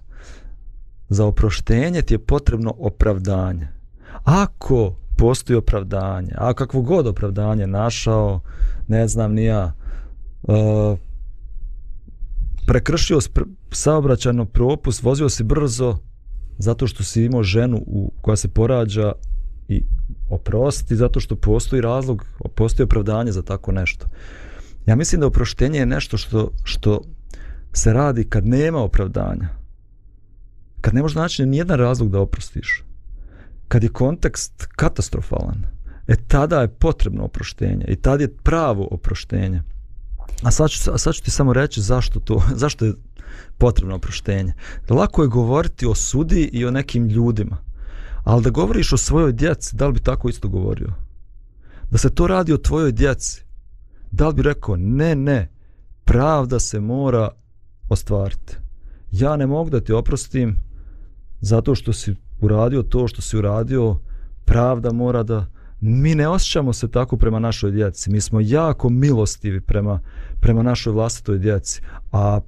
za oproštenje ti je potrebno opravdanje. Ako postoji opravdanje, a kakvo god opravdanje našao, ne znam ni ja, uh, prekršio spr- saobraćajno propust, vozio si brzo zato što si imao ženu u, koja se porađa i oprosti zato što postoji razlog, postoji opravdanje za tako nešto. Ja mislim da oproštenje je nešto što, što se radi kad nema opravdanja. Kad ne može naći nijedan razlog da oprostiš. Kad je kontekst katastrofalan. E tada je potrebno oproštenje. I tad je pravo oproštenje. A sad ću, a sad ću ti samo reći zašto to, zašto je potrebno oproštenje. Lako je govoriti o sudi i o nekim ljudima. Ali da govoriš o svojoj djeci, da li bi tako isto govorio? Da se to radi o tvojoj djeci, da li bi rekao, ne, ne, pravda se mora ostvariti. Ja ne mogu da ti oprostim zato što si uradio to što si uradio, pravda mora da... Mi ne osjećamo se tako prema našoj djeci. Mi smo jako milostivi prema, prema našoj vlastitoj djeci. A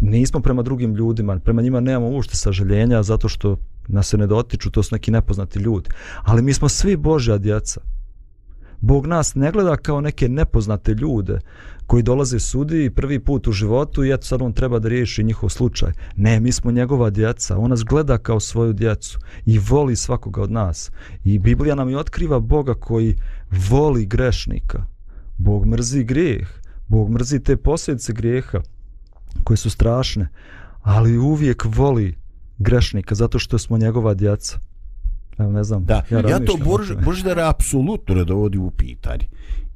nismo prema drugim ljudima. Prema njima nemamo ušte sažaljenja zato što nas se ne dotiču, to su neki nepoznati ljudi. Ali mi smo svi Božja djeca. Bog nas ne gleda kao neke nepoznate ljude koji dolaze sudi prvi put u životu i eto sad on treba da riješi njihov slučaj. Ne, mi smo njegova djeca. On nas gleda kao svoju djecu i voli svakoga od nas. I Biblija nam je otkriva Boga koji voli grešnika. Bog mrzi grijeh. Bog mrzi te posljedice grijeha koje su strašne. Ali uvijek voli grešnika zato što smo njegova djeca. Evo, ne znam. Da, ja, ja to Bož. Boždara apsolutno ne dovodi u pitanje.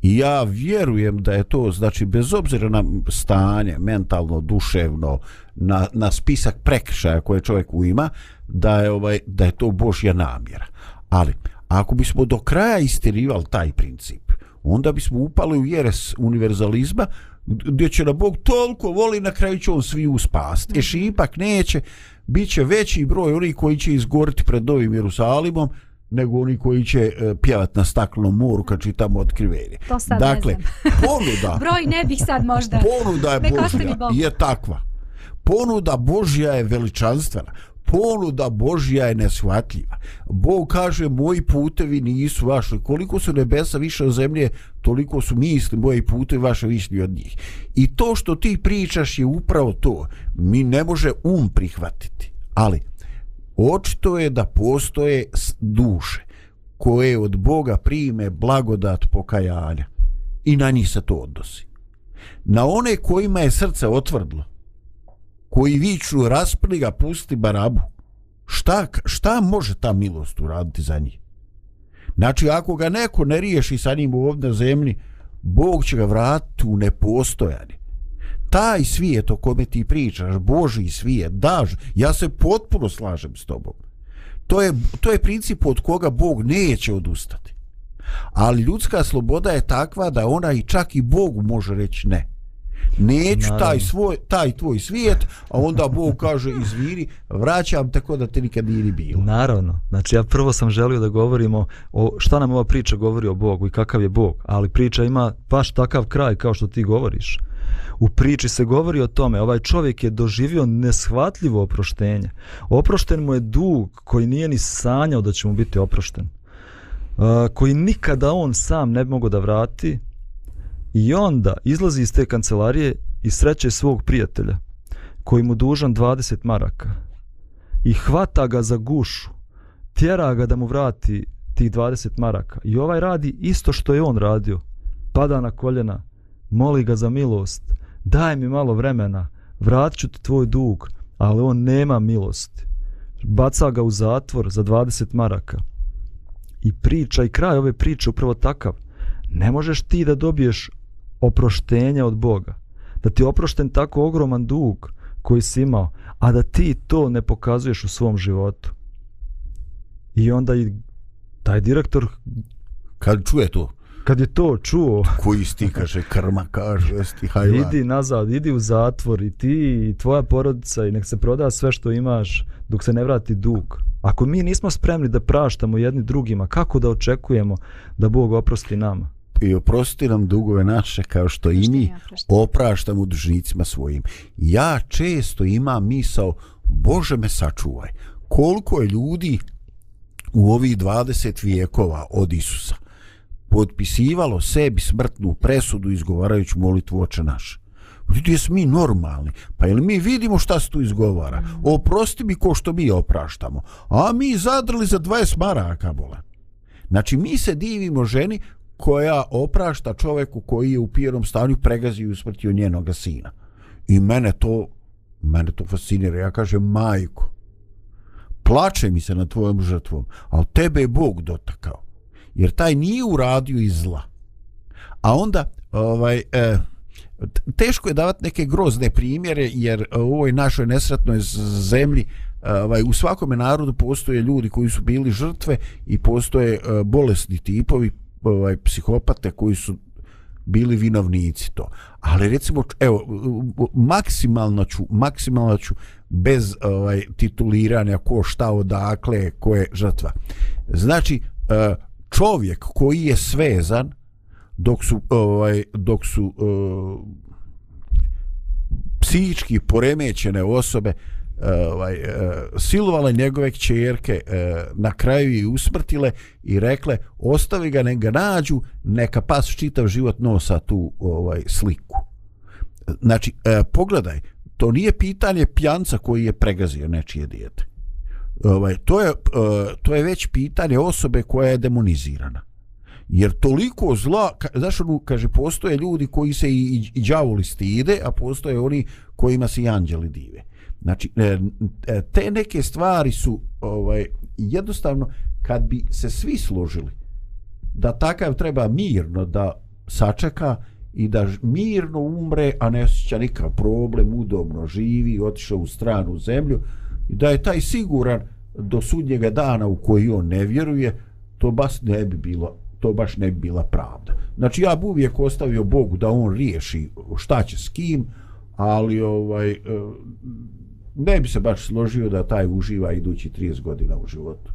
I ja vjerujem da je to, znači, bez obzira na stanje, mentalno, duševno, na, na spisak prekršaja koje čovjek ima, da je, ovaj, da je to Božja namjera. Ali, ako bismo do kraja istirivali taj princip, onda bismo upali u jeres univerzalizma, gdje će na Bog toliko voli, na kraju će on svi uspast. Eši ipak neće, bit će veći broj onih koji će izgoriti pred Novim Jerusalimom, nego oni koji će uh, pjevat na staklenom moru kad čitamo otkrivenje. To sad dakle, ne znam. ponuda, Broj ne bih sad možda. ponuda je Božja, je takva. Ponuda Božja je veličanstvena. Ponuda Božja je nesvatljiva. Bog kaže, moji putevi nisu vaši. Koliko su nebesa više od zemlje, toliko su misli moji putevi vaše višnji od njih. I to što ti pričaš je upravo to. Mi ne može um prihvatiti. Ali, očito je da postoje duše koje od Boga prime blagodat pokajanja. I na njih se to odnosi. Na one kojima je srce otvrdlo, koji viču raspri ga, pusti barabu, šta, šta može ta milost uraditi za njih? Znači, ako ga neko ne riješi sa njim ovdje na zemlji, Bog će ga vratiti u nepostojanje. Taj svijet o kome ti pričaš, Boži svijet, daž, ja se potpuno slažem s tobom. To je, to je princip od koga Bog neće odustati. Ali ljudska sloboda je takva da ona i čak i Bogu može reći ne. Neću Naravno. taj, svoj, taj tvoj svijet, a onda Bog kaže izviri, vraćam tako da te nikad nije ni bilo. Naravno. Znači ja prvo sam želio da govorimo o šta nam ova priča govori o Bogu i kakav je Bog, ali priča ima baš takav kraj kao što ti govoriš. U priči se govori o tome, ovaj čovjek je doživio neshvatljivo oproštenje. Oprošten mu je dug koji nije ni sanjao da će mu biti oprošten. Uh, koji nikada on sam ne bi mogao da vrati i onda izlazi iz te kancelarije i sreće svog prijatelja koji mu dužan 20 maraka i hvata ga za gušu, tjera ga da mu vrati tih 20 maraka. I ovaj radi isto što je on radio. Pada na koljena, moli ga za milost, daj mi malo vremena, vratit ću ti tvoj dug, ali on nema milosti. Baca ga u zatvor za 20 maraka. I priča i kraj ove priče upravo takav. Ne možeš ti da dobiješ oproštenje od Boga. Da ti je oprošten tako ogroman dug koji si imao, a da ti to ne pokazuješ u svom životu. I onda i taj direktor, Kad čuje to, kad je to čuo, koji sti kaže krma, kaže sti hajvan. idi nazad, idi u zatvor i ti i tvoja porodica i nek se proda sve što imaš dok se ne vrati dug. Ako mi nismo spremni da praštamo jedni drugima, kako da očekujemo da Bog oprosti nama? I oprosti nam dugove naše kao što i mi opraštamo dužnicima svojim. Ja često imam misao Bože me sačuvaj, koliko je ljudi u ovih 20 vijekova od Isusa potpisivalo sebi smrtnu presudu izgovarajući molitvu oče naše. Ljudi, jes mi normalni? Pa jel mi vidimo šta se tu izgovara? Oprosti mi ko što mi opraštamo. A mi zadrli za 20 maraka, bole. Znači, mi se divimo ženi koja oprašta čoveku koji je u pijenom stanju pregazio i usmrtio njenoga sina. I mene to, mene to fascinira. Ja kažem, majko, plače mi se na tvojom žrtvom, ali tebe je Bog dotakao. Jer taj nije uradio iz zla. A onda, ovaj, eh, teško je davati neke grozne primjere, jer u ovoj našoj nesretnoj zemlji ovaj, u svakome narodu postoje ljudi koji su bili žrtve i postoje e, bolesni tipovi, ovaj, psihopate koji su bili vinovnici to. Ali recimo, evo, maksimalno ću, maksimalno ću bez ovaj, tituliranja ko šta odakle, ko je žrtva. Znači, e, čovjek koji je svezan dok su ovaj dok su uh, psihički poremećene osobe E, ovaj e, silovale njegove kćerke e, na kraju i usmrtile i rekle ostavi ga neka nađu neka pas čitav život nosa tu ovaj sliku. Znači pogledaj to nije pitanje pjanca koji je pregazio nečije dijete. Ovaj to je to je već pitanje osobe koja je demonizirana. Jer toliko zla, ka, znaš ono, kaže, postoje ljudi koji se i, i, i džavoli stide, a postoje oni kojima se i anđeli dive. Znači, e, e, te neke stvari su ovaj, jednostavno, kad bi se svi složili da takav treba mirno da sačeka i da mirno umre, a ne osjeća nikakav problem, udobno živi, otišao u stranu zemlju, i da je taj siguran do sudnjega dana u koji on ne vjeruje, to baš ne bi bilo to baš ne bi bila pravda. Znači ja bi uvijek ostavio Bogu da on riješi šta će s kim, ali ovaj e, ne bi se baš složio da taj uživa idući 30 godina u životu.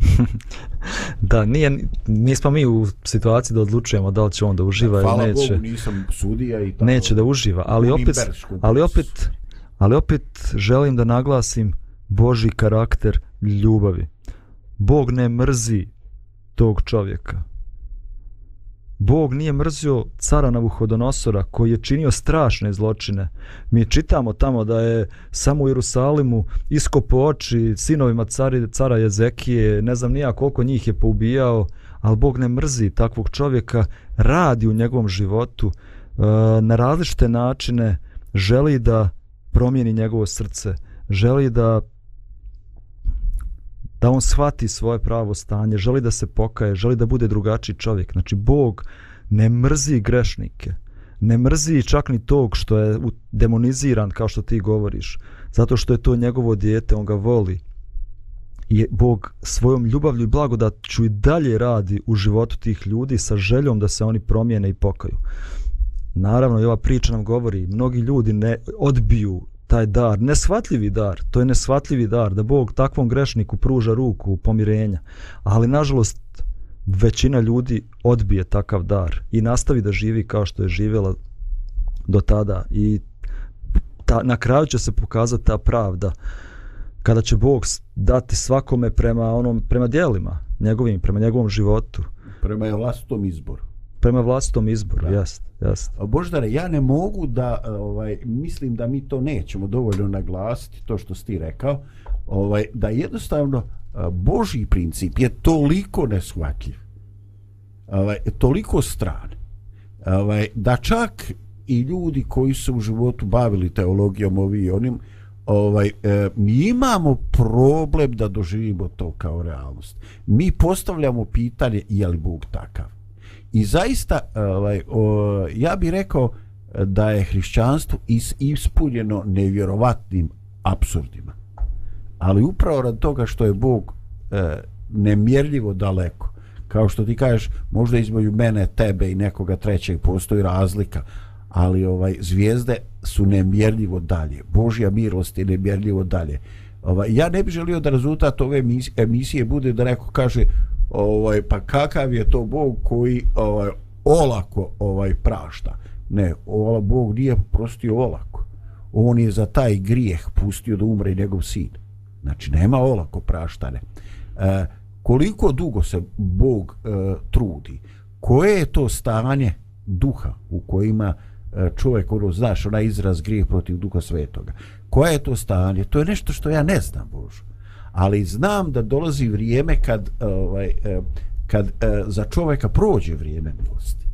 da, nije, nismo mi u situaciji da odlučujemo da li će on da uživa ili neće. Hvala Bogu, nisam sudija i tako. Neće da uživa, ali opet, ali opet, ali opet želim da naglasim Boži karakter ljubavi. Bog ne mrzi tog čovjeka. Bog nije mrzio cara Navuhodonosora koji je činio strašne zločine. Mi čitamo tamo da je samo u Jerusalimu iskopo oči sinovima cari, cara Jezekije, ne znam nija koliko njih je poubijao, ali Bog ne mrzi takvog čovjeka, radi u njegovom životu e, na različite načine, želi da promijeni njegovo srce, želi da da on shvati svoje pravo stanje, želi da se pokaje, želi da bude drugačiji čovjek. Znači, Bog ne mrzi grešnike, ne mrzi čak ni tog što je demoniziran, kao što ti govoriš, zato što je to njegovo dijete, on ga voli. I Bog svojom ljubavlju i blagodatću i dalje radi u životu tih ljudi sa željom da se oni promijene i pokaju. Naravno, i ova priča nam govori, mnogi ljudi ne odbiju taj dar, nesvatljivi dar, to je nesvatljivi dar, da Bog takvom grešniku pruža ruku pomirenja, ali nažalost većina ljudi odbije takav dar i nastavi da živi kao što je živjela do tada. I ta, na kraju će se pokazati ta pravda kada će Bog dati svakome prema onom prema djelima njegovim, prema njegovom životu. Prema vlastitom izboru prema vlastitom izboru, jest, jest. Boždare, ja ne mogu da, ovaj, mislim da mi to nećemo dovoljno naglasiti, to što si ti rekao, ovaj, da jednostavno Božji princip je toliko neshvatljiv, ovaj, toliko stran, ovaj, da čak i ljudi koji su u životu bavili teologijom ovi i onim, ovaj, e, mi imamo problem da doživimo to kao realnost. Mi postavljamo pitanje je li Bog takav? I zaista, ovaj, o, ja bih rekao da je hrišćanstvo is, ispunjeno nevjerovatnim absurdima. Ali upravo rad toga što je Bog e, nemjerljivo daleko, kao što ti kažeš, možda između mene, tebe i nekoga trećeg postoji razlika, ali ovaj zvijezde su nemjerljivo dalje. Božja milost je nemjerljivo dalje. Ovaj, ja ne bih želio da rezultat ove emisije bude da neko kaže ovaj pa kakav je to Bog koji ovaj olako ovaj prašta ne ovaj Bog nije prostio olako on je za taj grijeh pustio da umre njegov sin. Znači, nema olako praštane. E, koliko dugo se Bog e, trudi? Koje je to stanje duha u kojima e, čovjek, ono, znaš, onaj izraz grijeh protiv duha svetoga? Koje je to stanje? To je nešto što ja ne znam, Božu Ali znam da dolazi vrijeme kad, ovaj, e, kad e, za čovjeka prođe vrijeme milosti.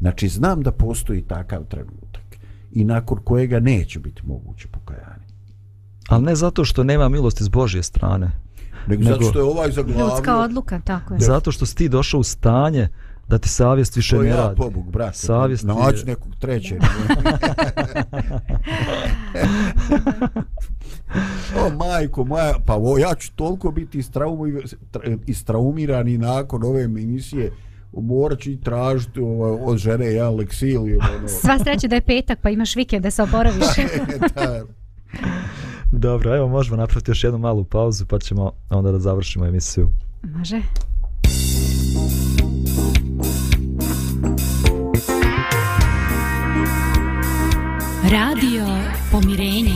Znači, znam da postoji takav trenutak i nakon kojega neće biti moguće pokajanje. Ali ne zato što nema milosti s Božje strane. Nego, nego zato što je ovaj zaglavio... Ljudska odluka, tako je. Zato što si ti došao u stanje da ti savjest više ne ja, radi. pobog, brate. Savjest Naći je... nekog trećeg. o, majko moja, pa o, ja ću toliko biti istraumiran i nakon ove emisije morat ću i tražiti ovaj, od žene ja leksil. Ono. Sva sreća da je petak pa imaš vikend da se oporaviš. da. Dobro, evo možemo napraviti još jednu malu pauzu pa ćemo onda da završimo emisiju. Može. Radio Pomirenje.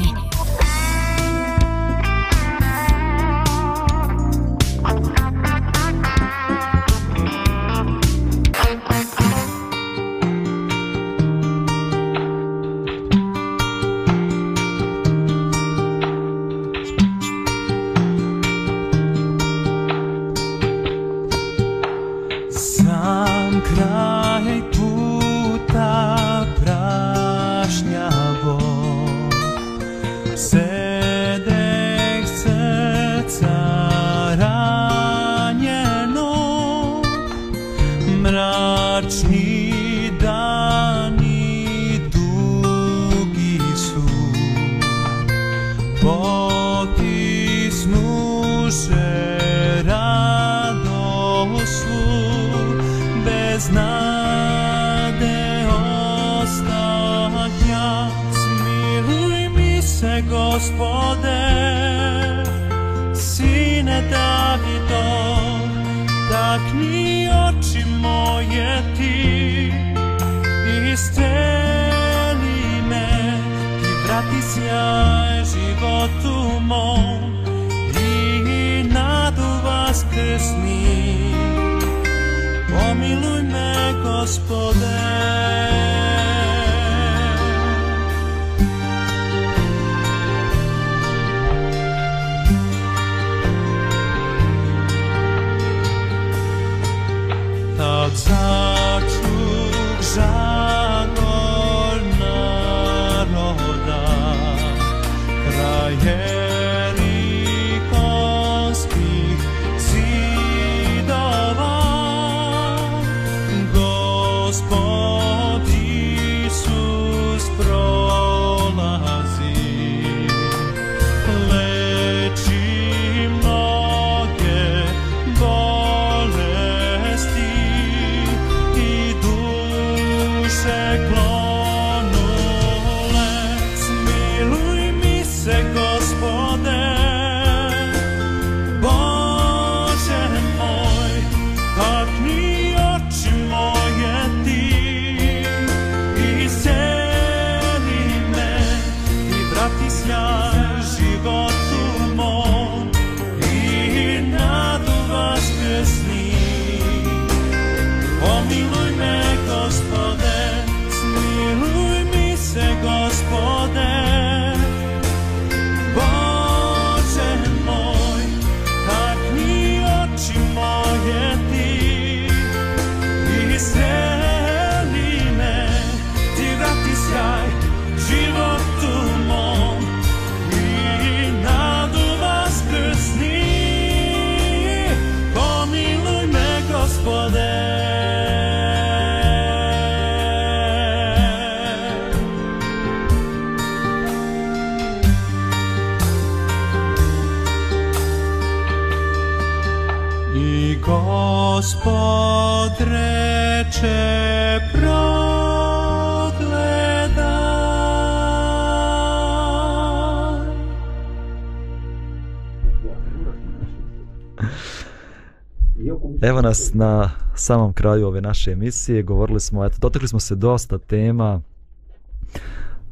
Evo nas na samom kraju ove naše emisije. Govorili smo, eto, dotakli smo se dosta tema.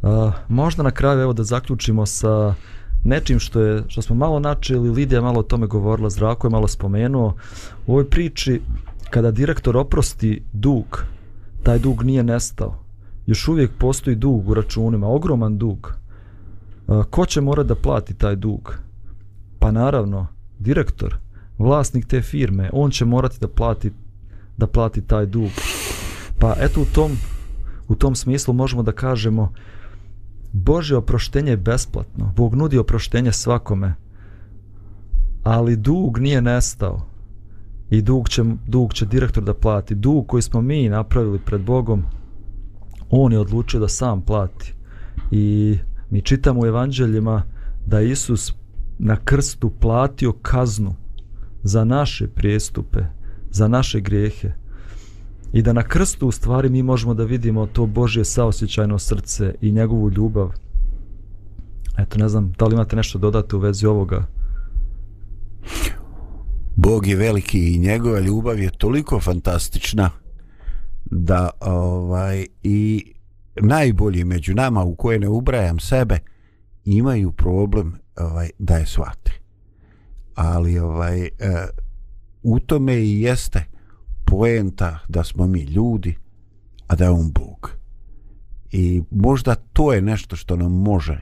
A, možda na kraju evo da zaključimo sa nečim što je što smo malo načeli, Lidija malo o tome govorila, Zdravko je malo spomenuo. U ovoj priči kada direktor oprosti dug, taj dug nije nestao. Još uvijek postoji dug u računima, ogroman dug. A, ko će morati da plati taj dug? Pa naravno, direktor, vlasnik te firme, on će morati da plati da plati taj dug. Pa eto u tom u tom smislu možemo da kažemo Bože oproštenje je besplatno. Bog nudi oproštenje svakome. Ali dug nije nestao. I dug će, dug će direktor da plati. Dug koji smo mi napravili pred Bogom, on je odlučio da sam plati. I mi čitamo u evanđeljima da Isus na krstu platio kaznu za naše prijestupe, za naše grijehe. I da na krstu u stvari mi možemo da vidimo to Božje saosjećajno srce i njegovu ljubav. Eto, ne znam, da li imate nešto dodati u vezi ovoga? Bog je veliki i njegova ljubav je toliko fantastična da ovaj i najbolji među nama u koje ne ubrajam sebe imaju problem ovaj da je shvate. Ali ovaj e, u tome i jeste poenta da smo mi ljudi, a da je on Bog. I možda to je nešto što nam može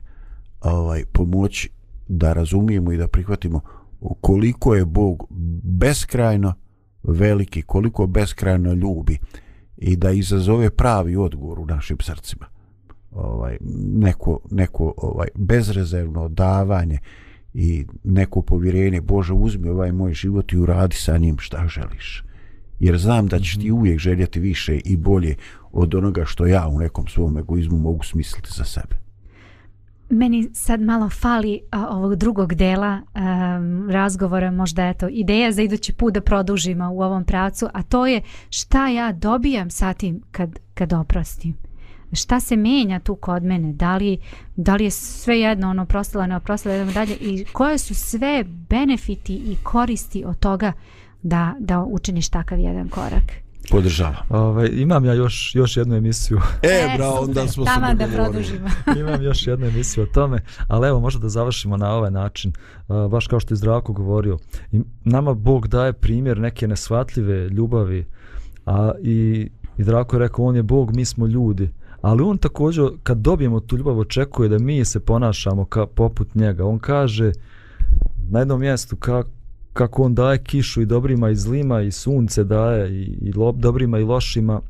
ovaj pomoći da razumijemo i da prihvatimo koliko je Bog beskrajno veliki, koliko beskrajno ljubi i da izazove pravi odgovor u našim srcima. Ovaj neko neko ovaj bezrezervno davanje i neko povjerenje Bože uzmi ovaj moj život i uradi sa njim šta želiš jer znam da ćeš ti mhm. uvijek željeti više i bolje od onoga što ja u nekom svom egoizmu mogu smisliti za sebe. Meni sad malo fali a, ovog drugog dela um, razgovora, možda je to ideja za idući put da produžimo u ovom pravcu, a to je šta ja dobijam sa tim kad, kad oprostim. Šta se menja tu kod mene? Da li, da li je sve jedno ono prostila, ne oprostila, idemo dalje i koje su sve benefiti i koristi od toga da, da učiniš takav jedan korak. Podržava. Ovaj imam ja još još jednu emisiju. E, e bra, onda smo se da produžimo. imam još jednu emisiju o tome, ali evo možda da završimo na ovaj način. Uh, baš kao što je Zdravko govorio, i nama Bog daje primjer neke nesvatljive ljubavi, a i i Zdravko je rekao on je Bog, mi smo ljudi. Ali on također kad dobijemo tu ljubav očekuje da mi se ponašamo ka poput njega. On kaže na jednom mjestu kako kako on daje kišu i dobrima i zlima i sunce daje i, i lo, dobrima i lošima.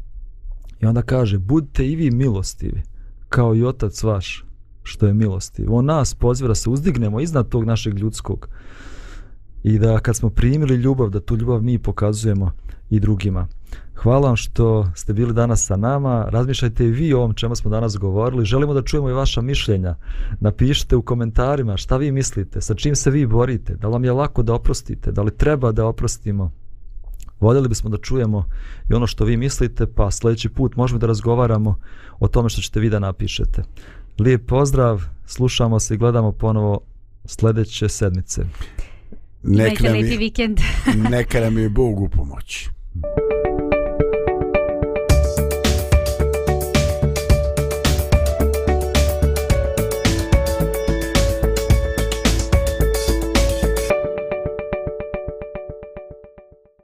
I onda kaže budite i vi milostivi kao i otac vaš što je milostiv. On nas poziva da se uzdignemo iznad tog našeg ljudskog i da kad smo primili ljubav da tu ljubav mi pokazujemo i drugima. Hvala vam što ste bili danas sa nama. Razmišljajte i vi o ovom čemu smo danas govorili. Želimo da čujemo i vaša mišljenja. Napišite u komentarima šta vi mislite, sa čim se vi borite, da li vam je lako da oprostite, da li treba da oprostimo. Voljeli bismo da čujemo i ono što vi mislite, pa sljedeći put možemo da razgovaramo o tome što ćete vi da napišete. Lijep pozdrav, slušamo se i gledamo ponovo sljedeće sedmice. Neka nam, je, vikend. neka nam je Bog u pomoći.